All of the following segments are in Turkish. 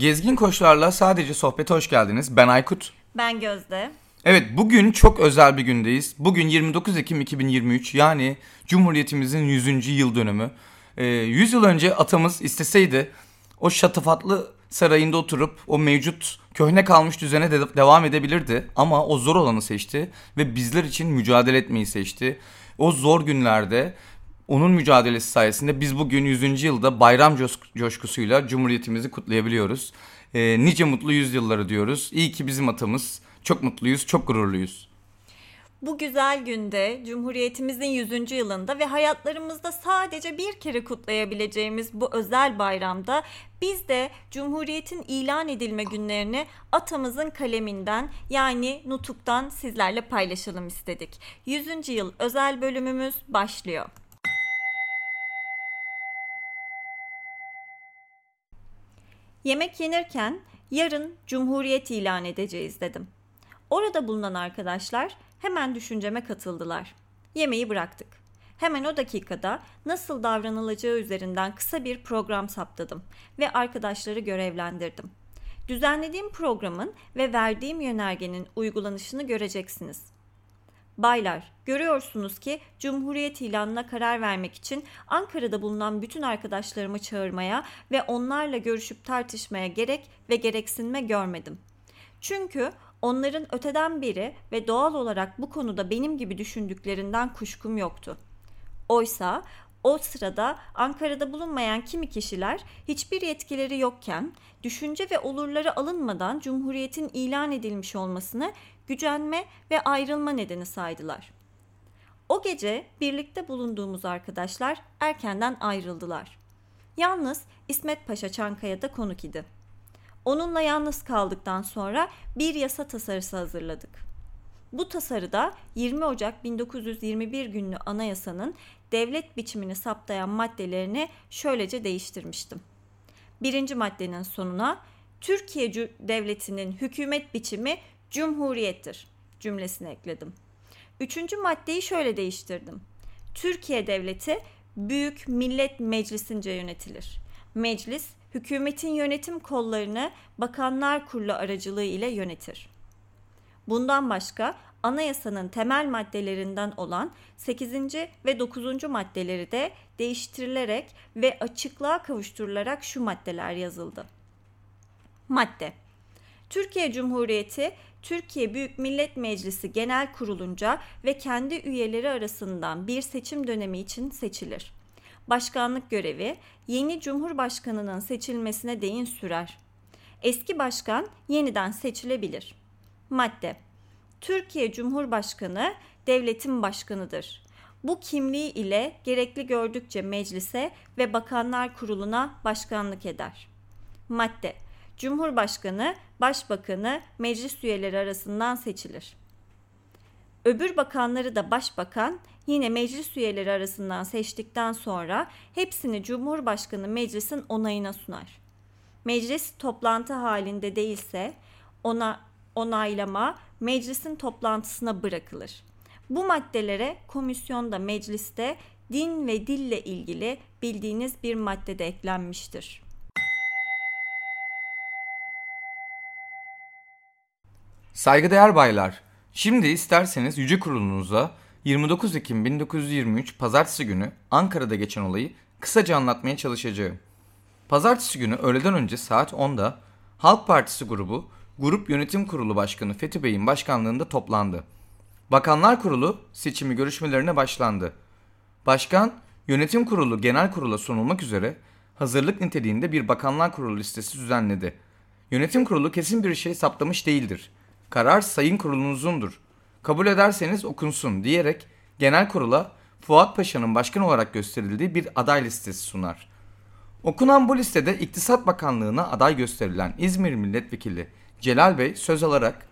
Gezgin Koçlarla sadece sohbete hoş geldiniz. Ben Aykut. Ben Gözde. Evet bugün çok özel bir gündeyiz. Bugün 29 Ekim 2023 yani Cumhuriyetimizin 100. yıl dönümü. Ee, 100 yıl önce atamız isteseydi o şatafatlı sarayında oturup o mevcut köhne kalmış düzene de devam edebilirdi. Ama o zor olanı seçti ve bizler için mücadele etmeyi seçti. O zor günlerde onun mücadelesi sayesinde biz bugün 100. yılda bayram coşkusuyla Cumhuriyetimizi kutlayabiliyoruz. E, nice mutlu yüzyılları diyoruz. İyi ki bizim atamız. Çok mutluyuz, çok gururluyuz. Bu güzel günde Cumhuriyetimizin 100. yılında ve hayatlarımızda sadece bir kere kutlayabileceğimiz bu özel bayramda biz de Cumhuriyet'in ilan edilme günlerini atamızın kaleminden yani nutuktan sizlerle paylaşalım istedik. 100. yıl özel bölümümüz başlıyor. Yemek yenirken yarın Cumhuriyet ilan edeceğiz dedim. Orada bulunan arkadaşlar hemen düşünceme katıldılar. Yemeği bıraktık. Hemen o dakikada nasıl davranılacağı üzerinden kısa bir program saptadım ve arkadaşları görevlendirdim. Düzenlediğim programın ve verdiğim yönergenin uygulanışını göreceksiniz. Baylar, görüyorsunuz ki Cumhuriyet ilanına karar vermek için Ankara'da bulunan bütün arkadaşlarımı çağırmaya ve onlarla görüşüp tartışmaya gerek ve gereksinme görmedim. Çünkü onların öteden beri ve doğal olarak bu konuda benim gibi düşündüklerinden kuşkum yoktu. Oysa o sırada Ankara'da bulunmayan kimi kişiler hiçbir yetkileri yokken, düşünce ve olurları alınmadan Cumhuriyet'in ilan edilmiş olmasını gücenme ve ayrılma nedeni saydılar. O gece birlikte bulunduğumuz arkadaşlar erkenden ayrıldılar. Yalnız İsmet Paşa Çankaya'da konuk idi. Onunla yalnız kaldıktan sonra bir yasa tasarısı hazırladık. Bu tasarıda 20 Ocak 1921 günlü anayasanın devlet biçimini saptayan maddelerini şöylece değiştirmiştim. Birinci maddenin sonuna Türkiye Devleti'nin hükümet biçimi cumhuriyettir cümlesini ekledim. Üçüncü maddeyi şöyle değiştirdim. Türkiye Devleti Büyük Millet Meclisince yönetilir. Meclis hükümetin yönetim kollarını Bakanlar Kurulu aracılığı ile yönetir. Bundan başka anayasanın temel maddelerinden olan 8. ve 9. maddeleri de değiştirilerek ve açıklığa kavuşturularak şu maddeler yazıldı. Madde Türkiye Cumhuriyeti Türkiye Büyük Millet Meclisi Genel Kurulunca ve kendi üyeleri arasından bir seçim dönemi için seçilir. Başkanlık görevi yeni Cumhurbaşkanının seçilmesine değin sürer. Eski başkan yeniden seçilebilir. Madde Türkiye Cumhurbaşkanı devletin başkanıdır. Bu kimliği ile gerekli gördükçe meclise ve bakanlar kuruluna başkanlık eder. Madde Cumhurbaşkanı, Başbakanı meclis üyeleri arasından seçilir. Öbür bakanları da başbakan yine meclis üyeleri arasından seçtikten sonra hepsini Cumhurbaşkanı meclisin onayına sunar. Meclis toplantı halinde değilse ona onaylama meclisin toplantısına bırakılır. Bu maddelere komisyonda mecliste din ve dille ilgili bildiğiniz bir madde de eklenmiştir. Saygıdeğer baylar, şimdi isterseniz Yüce Kurulunuza 29 Ekim 1923 Pazartesi günü Ankara'da geçen olayı kısaca anlatmaya çalışacağım. Pazartesi günü öğleden önce saat 10'da Halk Partisi grubu Grup Yönetim Kurulu Başkanı Fethi Bey'in başkanlığında toplandı. Bakanlar Kurulu seçimi görüşmelerine başlandı. Başkan, Yönetim Kurulu Genel Kurula sunulmak üzere hazırlık niteliğinde bir Bakanlar Kurulu listesi düzenledi. Yönetim Kurulu kesin bir şey saptamış değildir. Karar sayın kurulunuzundur. Kabul ederseniz okunsun diyerek genel kurula Fuat Paşa'nın başkan olarak gösterildiği bir aday listesi sunar. Okunan bu listede İktisat Bakanlığı'na aday gösterilen İzmir Milletvekili Celal Bey söz alarak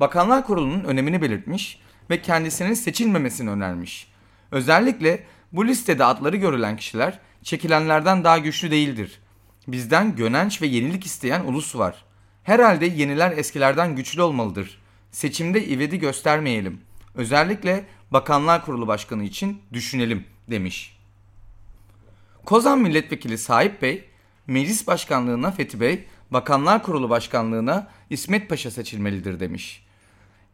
Bakanlar Kurulu'nun önemini belirtmiş ve kendisinin seçilmemesini önermiş. Özellikle bu listede adları görülen kişiler çekilenlerden daha güçlü değildir. Bizden gönenç ve yenilik isteyen ulus var. Herhalde yeniler eskilerden güçlü olmalıdır. Seçimde ivedi göstermeyelim. Özellikle Bakanlar Kurulu Başkanı için düşünelim demiş. Kozan Milletvekili Sahip Bey, Meclis Başkanlığına Fethi Bey, Bakanlar Kurulu Başkanlığına İsmet Paşa seçilmelidir demiş.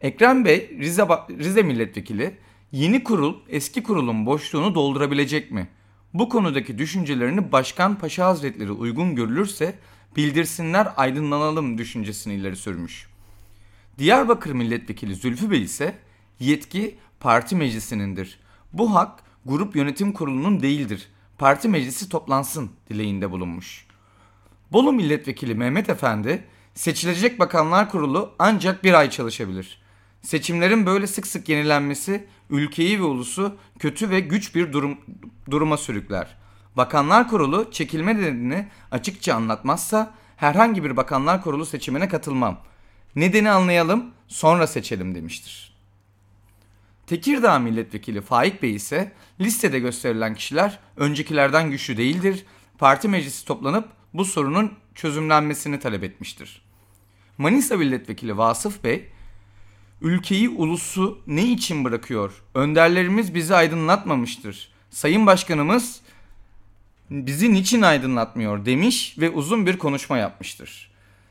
Ekrem Bey Rize, Rize Milletvekili yeni kurul eski kurulun boşluğunu doldurabilecek mi? Bu konudaki düşüncelerini Başkan Paşa Hazretleri uygun görülürse bildirsinler aydınlanalım düşüncesini ileri sürmüş. Diyarbakır Milletvekili Zülfü Bey ise yetki parti meclisinindir. Bu hak grup yönetim kurulunun değildir. Parti meclisi toplansın dileğinde bulunmuş. Bolu Milletvekili Mehmet Efendi seçilecek bakanlar kurulu ancak bir ay çalışabilir. Seçimlerin böyle sık sık yenilenmesi ülkeyi ve ulusu kötü ve güç bir durum, duruma sürükler. Bakanlar Kurulu çekilme nedenini açıkça anlatmazsa herhangi bir Bakanlar Kurulu seçimine katılmam. Nedeni anlayalım sonra seçelim demiştir. Tekirdağ Milletvekili Faik Bey ise listede gösterilen kişiler öncekilerden güçlü değildir. Parti meclisi toplanıp bu sorunun çözümlenmesini talep etmiştir. Manisa Milletvekili Vasıf Bey ülkeyi ulusu ne için bırakıyor? Önderlerimiz bizi aydınlatmamıştır. Sayın Başkanımız bizi niçin aydınlatmıyor demiş ve uzun bir konuşma yapmıştır.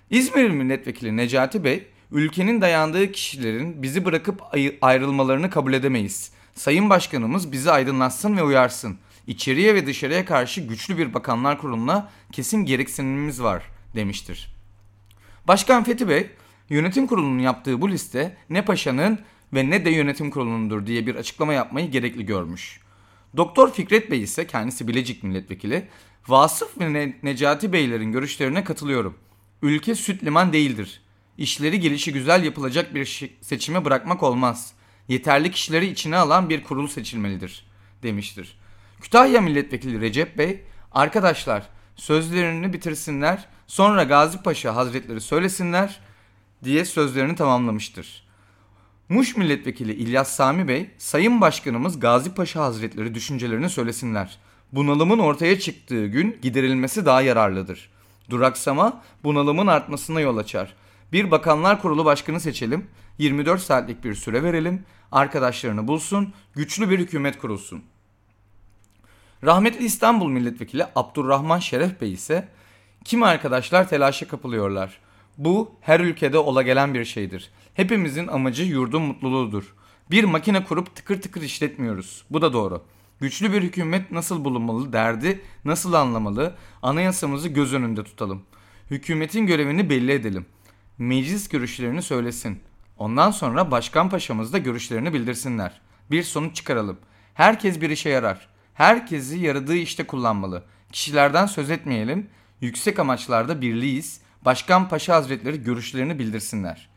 İzmir Milletvekili Necati Bey, ülkenin dayandığı kişilerin bizi bırakıp ayrılmalarını kabul edemeyiz. Sayın Başkanımız bizi aydınlatsın ve uyarsın. İçeriye ve dışarıya karşı güçlü bir bakanlar kuruluna kesin gereksinimimiz var demiştir. Başkan Fethi Bey, Yönetim kurulunun yaptığı bu liste ne paşanın ve ne de yönetim kurulunundur diye bir açıklama yapmayı gerekli görmüş. Doktor Fikret Bey ise kendisi Bilecik milletvekili. Vasıf ve ne Necati Beylerin görüşlerine katılıyorum. Ülke süt liman değildir. İşleri gelişi güzel yapılacak bir seçime bırakmak olmaz. Yeterli kişileri içine alan bir kurul seçilmelidir demiştir. Kütahya milletvekili Recep Bey, arkadaşlar sözlerini bitirsinler sonra Gazi Paşa Hazretleri söylesinler diye sözlerini tamamlamıştır. Muş Milletvekili İlyas Sami Bey, Sayın Başkanımız Gazi Paşa Hazretleri düşüncelerini söylesinler. Bunalımın ortaya çıktığı gün giderilmesi daha yararlıdır. Duraksama bunalımın artmasına yol açar. Bir bakanlar kurulu başkanı seçelim, 24 saatlik bir süre verelim, arkadaşlarını bulsun, güçlü bir hükümet kurulsun. Rahmetli İstanbul Milletvekili Abdurrahman Şeref Bey ise kimi arkadaşlar telaşa kapılıyorlar. Bu her ülkede ola gelen bir şeydir. Hepimizin amacı yurdun mutluluğudur. Bir makine kurup tıkır tıkır işletmiyoruz. Bu da doğru. Güçlü bir hükümet nasıl bulunmalı, derdi nasıl anlamalı, anayasamızı göz önünde tutalım. Hükümetin görevini belli edelim. Meclis görüşlerini söylesin. Ondan sonra başkan paşamız da görüşlerini bildirsinler. Bir sonuç çıkaralım. Herkes bir işe yarar. Herkesi yaradığı işte kullanmalı. Kişilerden söz etmeyelim. Yüksek amaçlarda birliğiz. Başkan Paşa Hazretleri görüşlerini bildirsinler.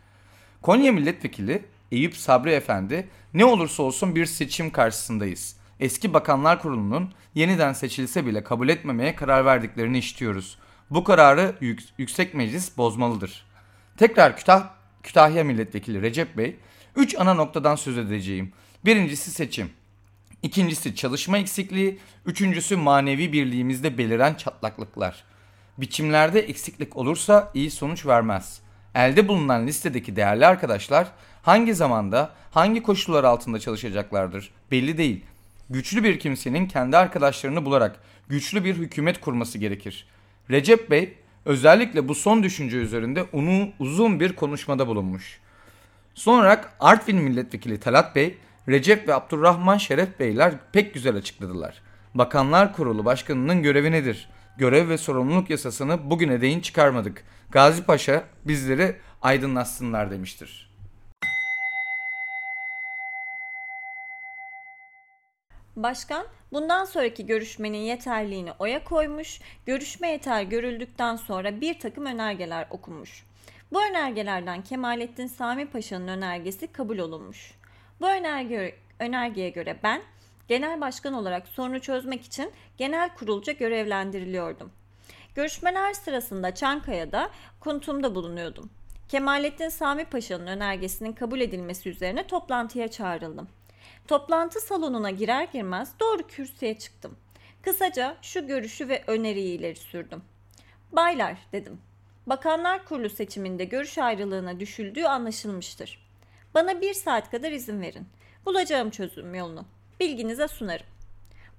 Konya Milletvekili Eyüp Sabri Efendi ne olursa olsun bir seçim karşısındayız. Eski Bakanlar Kurulu'nun yeniden seçilse bile kabul etmemeye karar verdiklerini işitiyoruz. Bu kararı yük Yüksek Meclis bozmalıdır. Tekrar Kütah Kütahya Milletvekili Recep Bey, 3 ana noktadan söz edeceğim. Birincisi seçim. İkincisi çalışma eksikliği, üçüncüsü manevi birliğimizde beliren çatlaklıklar. Biçimlerde eksiklik olursa iyi sonuç vermez. Elde bulunan listedeki değerli arkadaşlar hangi zamanda, hangi koşullar altında çalışacaklardır belli değil. Güçlü bir kimsenin kendi arkadaşlarını bularak güçlü bir hükümet kurması gerekir. Recep Bey özellikle bu son düşünce üzerinde onu uzun bir konuşmada bulunmuş. Sonra Artvin Milletvekili Talat Bey, Recep ve Abdurrahman Şeref Beyler pek güzel açıkladılar. Bakanlar Kurulu Başkanı'nın görevi nedir? görev ve sorumluluk yasasını bugüne değin çıkarmadık. Gazi Paşa bizleri aydınlatsınlar demiştir. Başkan bundan sonraki görüşmenin yeterliğini oya koymuş, görüşme yeter görüldükten sonra bir takım önergeler okunmuş. Bu önergelerden Kemalettin Sami Paşa'nın önergesi kabul olunmuş. Bu önerge, önergeye göre ben genel başkan olarak sorunu çözmek için genel kurulca görevlendiriliyordum. Görüşmeler sırasında Çankaya'da Kuntum'da bulunuyordum. Kemalettin Sami Paşa'nın önergesinin kabul edilmesi üzerine toplantıya çağrıldım. Toplantı salonuna girer girmez doğru kürsüye çıktım. Kısaca şu görüşü ve öneriyi ileri sürdüm. Baylar dedim. Bakanlar Kurulu seçiminde görüş ayrılığına düşüldüğü anlaşılmıştır. Bana bir saat kadar izin verin. Bulacağım çözüm yolunu bilginize sunarım.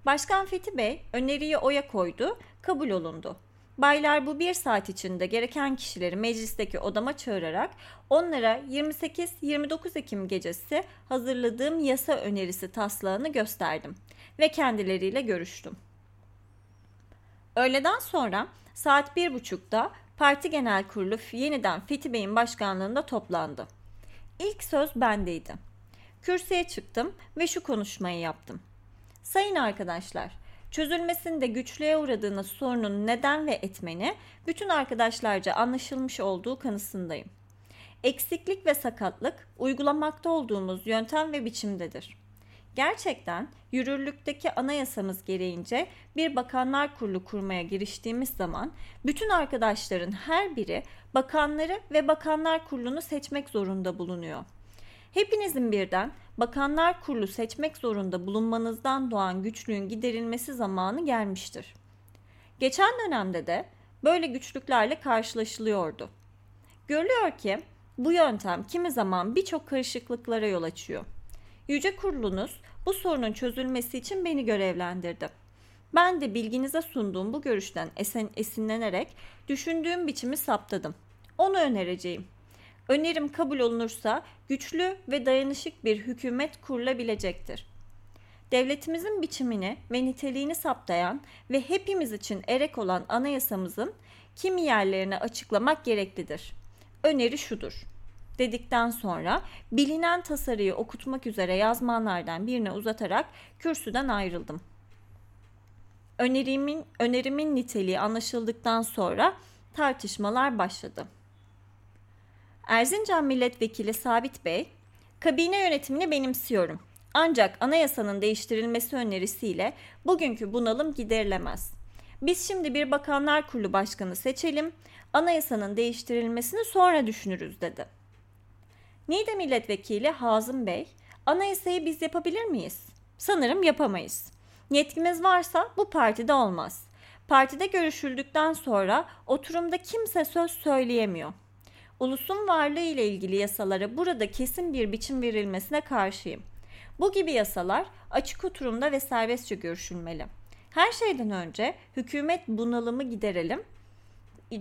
Başkan Fethi Bey öneriyi oya koydu, kabul olundu. Baylar bu bir saat içinde gereken kişileri meclisteki odama çağırarak onlara 28-29 Ekim gecesi hazırladığım yasa önerisi taslağını gösterdim ve kendileriyle görüştüm. Öğleden sonra saat bir buçukta Parti Genel Kurulu yeniden Fethi Bey'in başkanlığında toplandı. İlk söz bendeydi. Kürsüye çıktım ve şu konuşmayı yaptım. Sayın arkadaşlar, çözülmesinde güçlüğe uğradığınız sorunun neden ve etmeni bütün arkadaşlarca anlaşılmış olduğu kanısındayım. Eksiklik ve sakatlık uygulamakta olduğumuz yöntem ve biçimdedir. Gerçekten yürürlükteki anayasamız gereğince bir bakanlar kurulu kurmaya giriştiğimiz zaman bütün arkadaşların her biri bakanları ve bakanlar kurulunu seçmek zorunda bulunuyor. Hepinizin birden bakanlar kurulu seçmek zorunda bulunmanızdan doğan güçlüğün giderilmesi zamanı gelmiştir. Geçen dönemde de böyle güçlüklerle karşılaşılıyordu. Görülüyor ki bu yöntem kimi zaman birçok karışıklıklara yol açıyor. Yüce Kurulunuz bu sorunun çözülmesi için beni görevlendirdi. Ben de bilginize sunduğum bu görüşten esen, esinlenerek düşündüğüm biçimi saptadım. Onu önereceğim. Önerim kabul olunursa güçlü ve dayanışık bir hükümet kurulabilecektir. Devletimizin biçimini ve niteliğini saptayan ve hepimiz için erek olan anayasamızın kimi yerlerini açıklamak gereklidir. Öneri şudur dedikten sonra bilinen tasarıyı okutmak üzere yazmanlardan birine uzatarak kürsüden ayrıldım. Önerimin, önerimin niteliği anlaşıldıktan sonra tartışmalar başladı. Erzincan Milletvekili Sabit Bey, kabine yönetimini benimsiyorum. Ancak anayasanın değiştirilmesi önerisiyle bugünkü bunalım giderilemez. Biz şimdi bir bakanlar kurulu başkanı seçelim, anayasanın değiştirilmesini sonra düşünürüz dedi. Niğde Milletvekili Hazım Bey, anayasayı biz yapabilir miyiz? Sanırım yapamayız. Yetkimiz varsa bu partide olmaz. Partide görüşüldükten sonra oturumda kimse söz söyleyemiyor. Ulusun varlığı ile ilgili yasalara burada kesin bir biçim verilmesine karşıyım. Bu gibi yasalar açık oturumda ve serbestçe görüşülmeli. Her şeyden önce hükümet bunalımı giderelim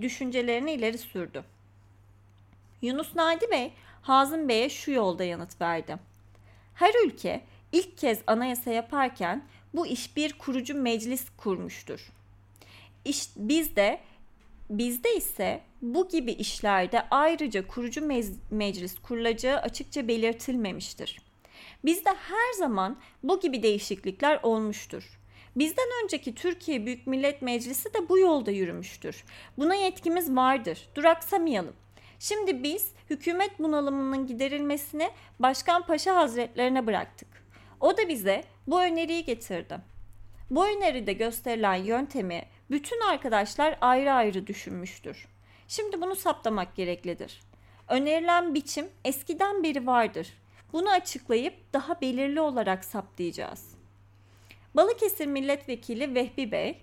düşüncelerini ileri sürdü. Yunus Nadi Bey Hazım Bey'e şu yolda yanıt verdi. Her ülke ilk kez anayasa yaparken bu iş bir kurucu meclis kurmuştur. İş, bizde bizde ise bu gibi işlerde ayrıca kurucu mez, meclis kurulacağı açıkça belirtilmemiştir. Bizde her zaman bu gibi değişiklikler olmuştur. Bizden önceki Türkiye Büyük Millet Meclisi de bu yolda yürümüştür. Buna yetkimiz vardır. Duraksamayalım. Şimdi biz hükümet bunalımının giderilmesini Başkan Paşa Hazretlerine bıraktık. O da bize bu öneriyi getirdi. Bu öneride gösterilen yöntemi bütün arkadaşlar ayrı ayrı düşünmüştür. Şimdi bunu saptamak gereklidir. Önerilen biçim eskiden beri vardır. Bunu açıklayıp daha belirli olarak saptayacağız. Balıkesir Milletvekili Vehbi Bey,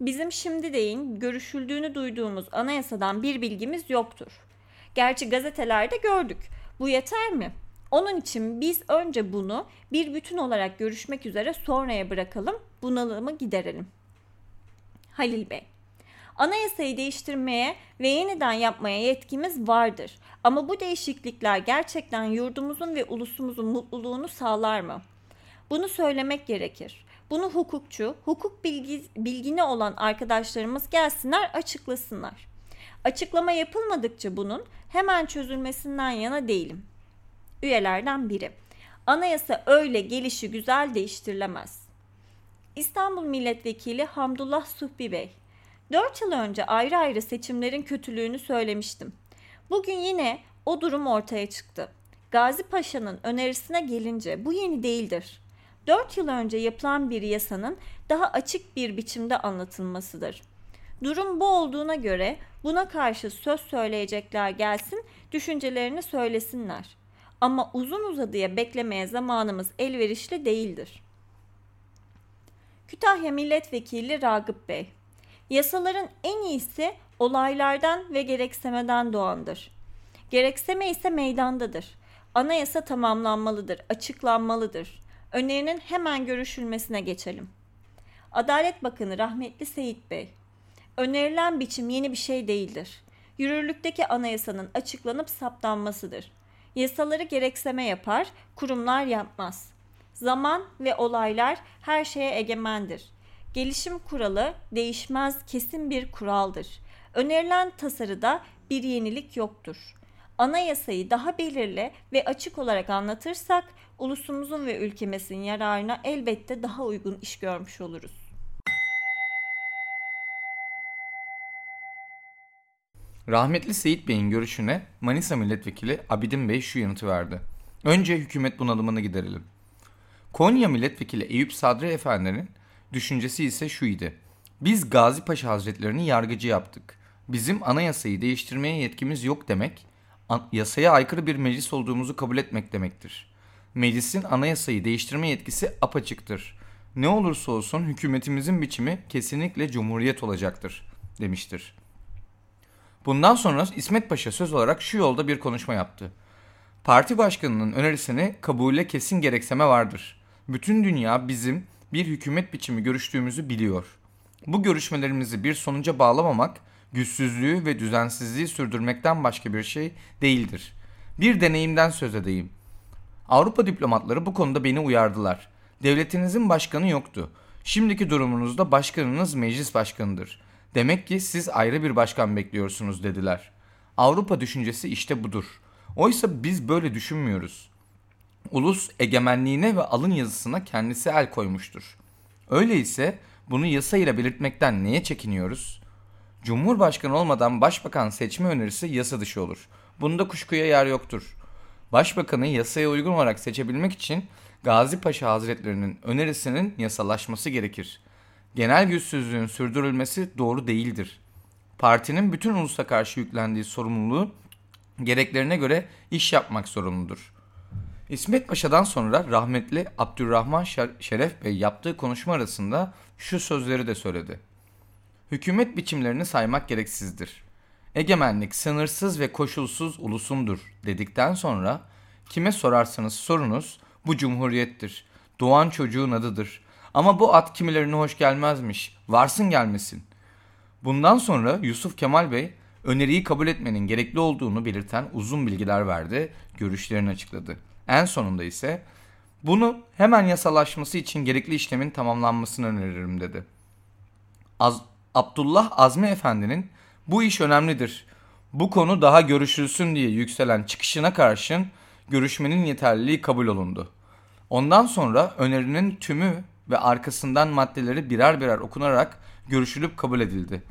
bizim şimdi deyin görüşüldüğünü duyduğumuz anayasadan bir bilgimiz yoktur. Gerçi gazetelerde gördük. Bu yeter mi? Onun için biz önce bunu bir bütün olarak görüşmek üzere sonraya bırakalım, bunalımı giderelim. Halil Bey Anayasayı değiştirmeye ve yeniden yapmaya yetkimiz vardır. Ama bu değişiklikler gerçekten yurdumuzun ve ulusumuzun mutluluğunu sağlar mı? Bunu söylemek gerekir. Bunu hukukçu, hukuk bilgi, bilgini olan arkadaşlarımız gelsinler açıklasınlar. Açıklama yapılmadıkça bunun hemen çözülmesinden yana değilim. Üyelerden biri. Anayasa öyle gelişi güzel değiştirilemez. İstanbul Milletvekili Hamdullah Suhbi Bey. 4 yıl önce ayrı ayrı seçimlerin kötülüğünü söylemiştim. Bugün yine o durum ortaya çıktı. Gazi Paşa'nın önerisine gelince bu yeni değildir. 4 yıl önce yapılan bir yasanın daha açık bir biçimde anlatılmasıdır. Durum bu olduğuna göre buna karşı söz söyleyecekler gelsin, düşüncelerini söylesinler. Ama uzun uzadıya beklemeye zamanımız elverişli değildir. Kütahya Milletvekili Ragıp Bey Yasaların en iyisi olaylardan ve gereksemeden doğandır. Gerekseme ise meydandadır. Anayasa tamamlanmalıdır, açıklanmalıdır. Önerinin hemen görüşülmesine geçelim. Adalet Bakanı rahmetli Seyit Bey Önerilen biçim yeni bir şey değildir. Yürürlükteki anayasanın açıklanıp saptanmasıdır. Yasaları gerekseme yapar, kurumlar yapmaz. Zaman ve olaylar her şeye egemendir. Gelişim kuralı değişmez kesin bir kuraldır. Önerilen tasarıda bir yenilik yoktur. Anayasayı daha belirli ve açık olarak anlatırsak ulusumuzun ve ülkemizin yararına elbette daha uygun iş görmüş oluruz. Rahmetli Seyit Bey'in görüşüne Manisa Milletvekili Abidin Bey şu yanıtı verdi. Önce hükümet bunalımını giderelim. Konya Milletvekili Eyüp Sadri Efendi'nin düşüncesi ise şu idi. Biz Gazi Paşa Hazretlerini yargıcı yaptık. Bizim anayasayı değiştirmeye yetkimiz yok demek, yasaya aykırı bir meclis olduğumuzu kabul etmek demektir. Meclisin anayasayı değiştirme yetkisi apaçıktır. Ne olursa olsun hükümetimizin biçimi kesinlikle cumhuriyet olacaktır, demiştir. Bundan sonra İsmet Paşa söz olarak şu yolda bir konuşma yaptı. Parti başkanının önerisini kabule kesin gerekseme vardır. Bütün dünya bizim bir hükümet biçimi görüştüğümüzü biliyor. Bu görüşmelerimizi bir sonuca bağlamamak, güçsüzlüğü ve düzensizliği sürdürmekten başka bir şey değildir. Bir deneyimden söz edeyim. Avrupa diplomatları bu konuda beni uyardılar. Devletinizin başkanı yoktu. Şimdiki durumunuzda başkanınız meclis başkanıdır. Demek ki siz ayrı bir başkan bekliyorsunuz dediler. Avrupa düşüncesi işte budur. Oysa biz böyle düşünmüyoruz. Ulus egemenliğine ve alın yazısına kendisi el koymuştur. Öyleyse bunu yasa ile belirtmekten neye çekiniyoruz? Cumhurbaşkanı olmadan başbakan seçme önerisi yasa dışı olur. Bunda kuşkuya yer yoktur. Başbakanı yasaya uygun olarak seçebilmek için Gazi Paşa Hazretlerinin önerisinin yasalaşması gerekir genel güçsüzlüğün sürdürülmesi doğru değildir. Partinin bütün ulusa karşı yüklendiği sorumluluğu gereklerine göre iş yapmak sorumludur. İsmet Paşa'dan sonra rahmetli Abdurrahman Şeref Bey yaptığı konuşma arasında şu sözleri de söyledi. Hükümet biçimlerini saymak gereksizdir. Egemenlik sınırsız ve koşulsuz ulusundur dedikten sonra kime sorarsanız sorunuz bu cumhuriyettir. Doğan çocuğun adıdır. Ama bu at kimilerine hoş gelmezmiş. Varsın gelmesin. Bundan sonra Yusuf Kemal Bey öneriyi kabul etmenin gerekli olduğunu belirten uzun bilgiler verdi, görüşlerini açıkladı. En sonunda ise bunu hemen yasalaşması için gerekli işlemin tamamlanmasını öneririm dedi. Az Abdullah Azmi Efendi'nin bu iş önemlidir. Bu konu daha görüşülsün diye yükselen çıkışına karşın görüşmenin yeterliliği kabul olundu. Ondan sonra önerinin tümü ve arkasından maddeleri birer birer okunarak görüşülüp kabul edildi.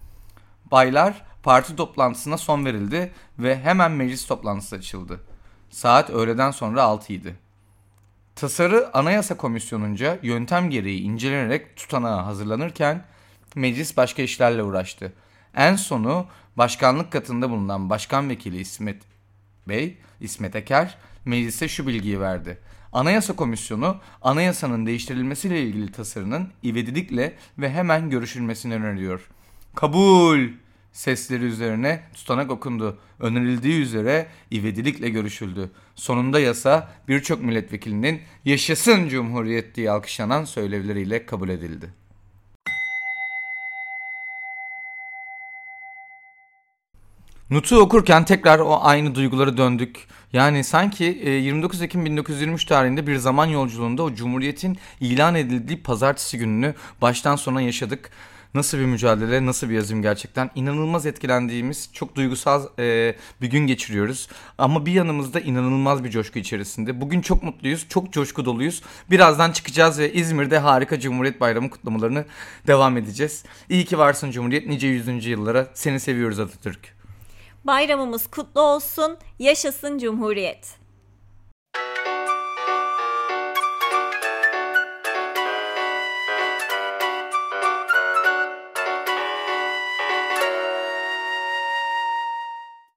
Baylar parti toplantısına son verildi ve hemen meclis toplantısı açıldı. Saat öğleden sonra 6 idi. Tasarı Anayasa Komisyonu'nca yöntem gereği incelenerek tutanağa hazırlanırken meclis başka işlerle uğraştı. En sonu başkanlık katında bulunan Başkan Vekili İsmet Bey, İsmet Eker, meclise şu bilgiyi verdi. Anayasa Komisyonu anayasanın değiştirilmesiyle ilgili tasarının ivedilikle ve hemen görüşülmesini öneriyor. Kabul sesleri üzerine tutanak okundu. Önerildiği üzere ivedilikle görüşüldü. Sonunda yasa birçok milletvekilinin yaşasın cumhuriyet diye alkışlanan söylevleriyle kabul edildi. Nut'u okurken tekrar o aynı duyguları döndük. Yani sanki 29 e, Ekim 1923 tarihinde bir zaman yolculuğunda o Cumhuriyet'in ilan edildiği pazartesi gününü baştan sona yaşadık. Nasıl bir mücadele, nasıl bir yazım gerçekten. inanılmaz etkilendiğimiz, çok duygusal e, bir gün geçiriyoruz. Ama bir yanımızda inanılmaz bir coşku içerisinde. Bugün çok mutluyuz, çok coşku doluyuz. Birazdan çıkacağız ve İzmir'de harika Cumhuriyet Bayramı kutlamalarını devam edeceğiz. İyi ki varsın Cumhuriyet, nice yüzüncü yıllara. Seni seviyoruz Atatürk. Bayramımız kutlu olsun. Yaşasın Cumhuriyet.